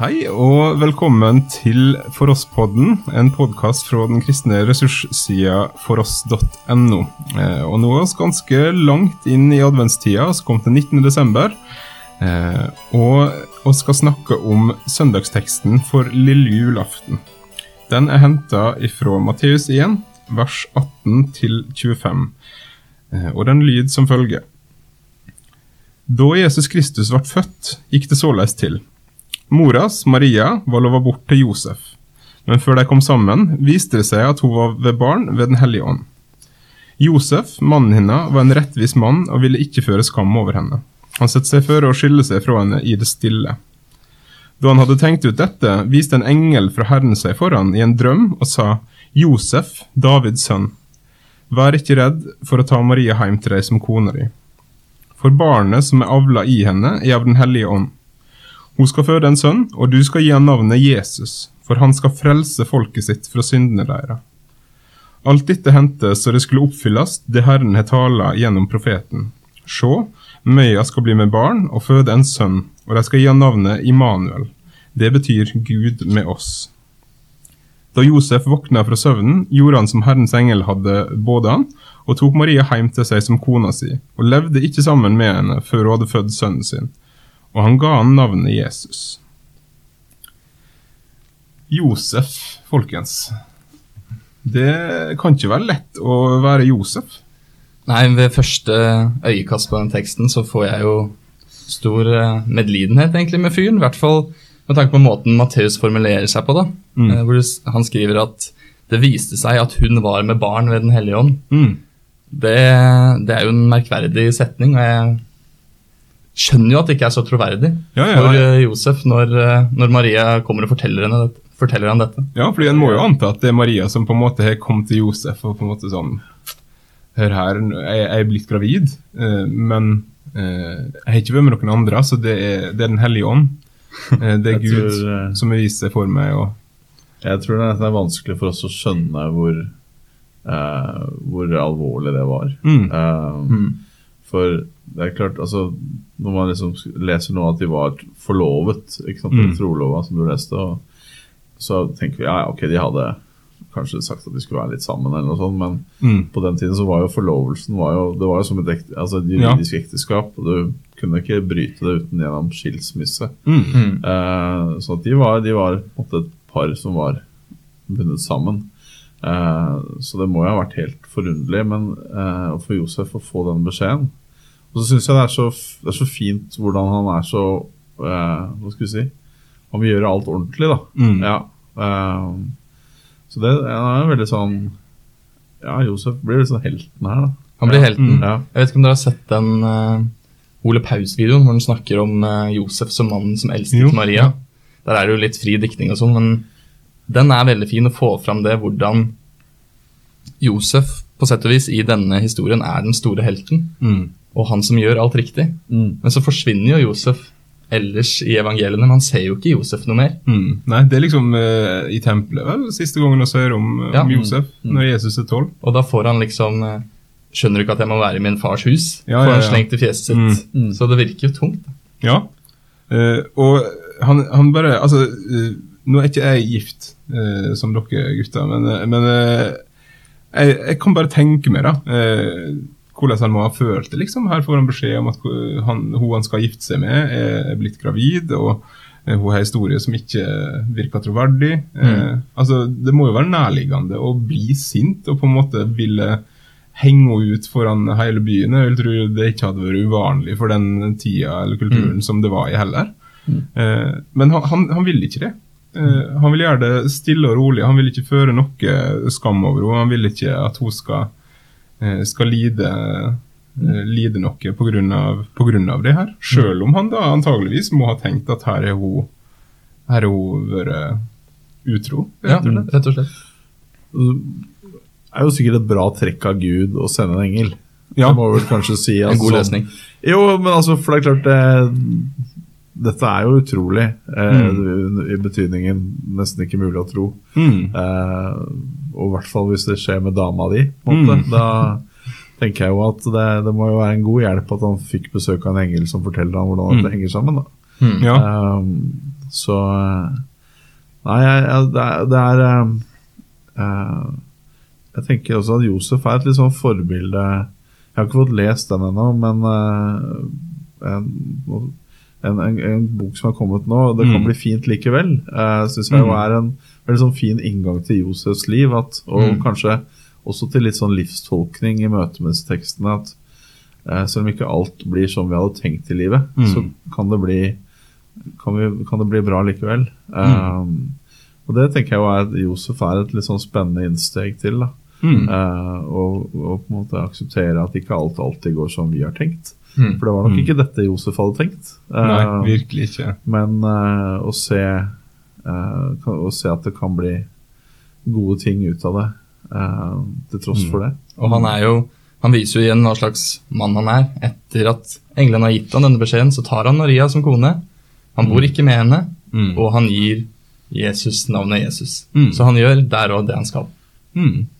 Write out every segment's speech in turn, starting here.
Hei og velkommen til For oss-podden, en podkast fra den kristne ressurssida foross.no. Eh, og nå er vi ganske langt inn i adventstida, vi kom til 19. desember. Eh, og vi skal snakke om søndagsteksten for lille julaften. Den er henta fra Matteus 1, vers 18 til 25, eh, og den lyder som følger. Da Jesus Kristus ble født, gikk det såleis til. Moras, Maria, var lova bort til Josef, men før de kom sammen, viste det seg at hun var ved barn ved Den hellige ånd. Josef, mannen hennes, var en rettvis mann og ville ikke føre skam over henne. Han satte seg for å skille seg fra henne i det stille. Da han hadde tenkt ut dette, viste en engel fra Herren seg foran i en drøm og sa, Josef, Davids sønn, vær ikke redd for å ta Maria hjem til deg som kona di. For barnet som er avla i henne, er av Den hellige ånd. Hun skal føde en sønn, og du skal gi ham navnet Jesus, for han skal frelse folket sitt fra syndene deres. Alt dette hendte så det skulle oppfylles, det Herren har tala gjennom profeten. Se, Møya skal bli med barn og føde en sønn, og de skal gi ham navnet Immanuel. Det betyr Gud med oss. Da Josef våkna fra søvnen, gjorde han som Herrens engel hadde både han, og tok Maria hjem til seg som kona si, og levde ikke sammen med henne før hun hadde født sønnen sin og han ga han navnet Jesus. Josef, folkens. Det kan ikke være lett å være Josef. Nei, ved første øyekast på den teksten så får jeg jo stor eh, medlidenhet egentlig med fyren. I hvert fall med tanke på måten Matteus formulerer seg på. da. Mm. Eh, hvor han skriver at det viste seg at hun var med barn ved Den hellige ånd. Mm. Det, det, er jo en merkverdig setning, og jeg skjønner jo at det ikke er så troverdig ja, ja, for uh, Josef når, uh, når, Maria kommer og forteller, henne dette, forteller han dette. Ja, fordi en må jo anta at det er Maria som på en måte har kommet til Josef og på en måte sånn Hør her, jeg, er blitt gravid, uh, men jeg har ikke vært med noen andre, så det er, det er Den hellige ånd. det er Gud tror, som har vist seg for meg. Og... Jeg tror det er vanskelig for oss å skjønne hvor, hvor alvorlig det var. Mm. Mm. For det er klart, altså Når man liksom leser nå at de var forlovet, ikke sant, mm. trolova som du leste, og, så tenker vi ja, ok, de hadde kanskje sagt at de skulle være litt sammen, eller noe sånt, men mm. på den tiden så var jo forlovelsen var jo, det var jo som et ekte, altså et juridisk ja. ekteskap. og Du kunne ikke bryte det uten gjennom skilsmisse. Mm. mm. Eh, så de var, de var på en måte et par som var bundet sammen. Eh, så det må jo ha vært helt forunderlig men eh, for Josef å få den beskjeden og så syns jeg det er, så, det er, så, fint hvordan han er så eh, Hva skal vi si Han vil gjøre alt ordentlig, da. Mm. Ja, Eh, så det er veldig sånn Ja, Josef blir litt sånn helten her, da. Han blir helten. Mm. Ja. Jeg vet ikke om dere har sett den uh, Ole Paus-videoen hvor han snakker om Josef som mannen som elsket Maria. Der er det jo litt fri diktning og sånn, men den er veldig fin å få fram det hvordan Josef på sett og vis i denne historien er den store helten. Mm og han som gjør alt riktig. Mm. Men så forsvinner jo Josef ellers i evangeliene. Man ser jo ikke Josef noe mer. Mm. Nei, det er liksom uh, i tempelet, vel, siste gangen vi hører om, uh, ja. om Josef, mm. når Jesus er tolv. Og da får han liksom uh, Skjønner du ikke at jeg må være i min fars hus? Ja, får han ja, slengt i fjeset sitt. Mm. Mm. Så det virker jo tungt. Ja, og han, han, bare Altså, nå er ikke jeg gift, som dere gutter, men, men jeg, jeg, kan bare tenke meg, da hvordan han må ha følt det. liksom. Her får han beskjed om at han, hun han skal gifte seg med, er blitt gravid. og eh, hun har historie som ikke virker troverdig. Mm. Eh, altså, Det må jo være nærliggende å bli sint og på en måte ville henge henne ut foran hele byen. Jeg vil tro det ikke hadde vært uvanlig for den tida eller kulturen mm. som det var i heller. Mm. Eh, men han, han, han vil ikke det. Eh, han vil gjøre det stille og rolig. Han vil ikke føre noe skam over henne. Han vil ikke at hun skal Eh, skal lide, eh, lide noe pga. det her. Selv om han da antageligvis må ha tenkt at her er hun her er hun vært utro. Rett og, slett. rett og slett. Det er jo sikkert et bra trekk av Gud å sende en engel. Ja. Det må vel kanskje si En god løsning. Jo, men altså, for det er klart det, Dette er jo utrolig. Eh, mm. I betydningen nesten ikke mulig å tro. Mm. Eh, og i hvert fall hvis det skjer med dama di. Mm. Da tenker jeg jo at det, det, må jo være en god hjelp at han fikk besøk av en engel som forteller ham hvordan mm. det henger sammen. Mm. Ja. Eh, Så Nei, jeg, det er, det er uh, Jeg tenker også at Josef er et litt sånn forbilde Jeg har ikke fått lest den ennå, men uh, en, en, en, bok som har kommet nå, 'Det kan mm. bli fint likevel', uh, syns jeg mm. er en veldig sånn fin inngang til Josefs liv. At, og mm. kanskje også til litt sånn livstolkning i møte med tekstene. At uh, selv om ikke alt blir som vi hadde tenkt i livet, mm. så kan det bli kan, vi, kan, det bli bra likevel. Um, og det tenker jeg jo er at Josef er et litt sånn spennende innsteg til. da. Mm. Uh, og, og, på en måte akseptere at ikke alt alltid går som vi har tenkt. Mm. For det var nok mm. ikke dette Josef hadde tenkt. Uh, Nei, virkelig ikke. Men uh, å, se, uh, å, se, at det kan bli gode ting ut av det, til tross mm. for det. Og han er jo han viser jo igjen hva slags mann han er. Etter at englene har gitt han denne beskjeden, så tar han Maria som kone. Han bor ikke med henne, mm. og han gir Jesus navnet Jesus. Mm. Så han gjør der og det han skal. Mm.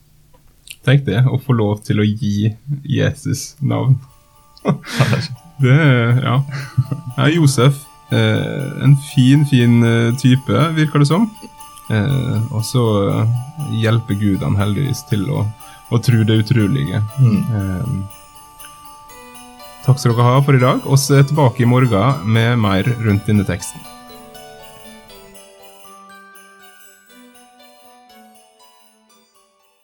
Tenk det, å få lov til å gi Jesus navn. Det Ja. ja Josef, eh, en fin, fin eh, type, virker det som. Eh, og så eh, hjelper Gud han heldigvis til å, å tro det utrolige. Mm. Eh, Takk skal dere ha for i dag. Vi er tilbake i morgen med mer rundt denne teksten.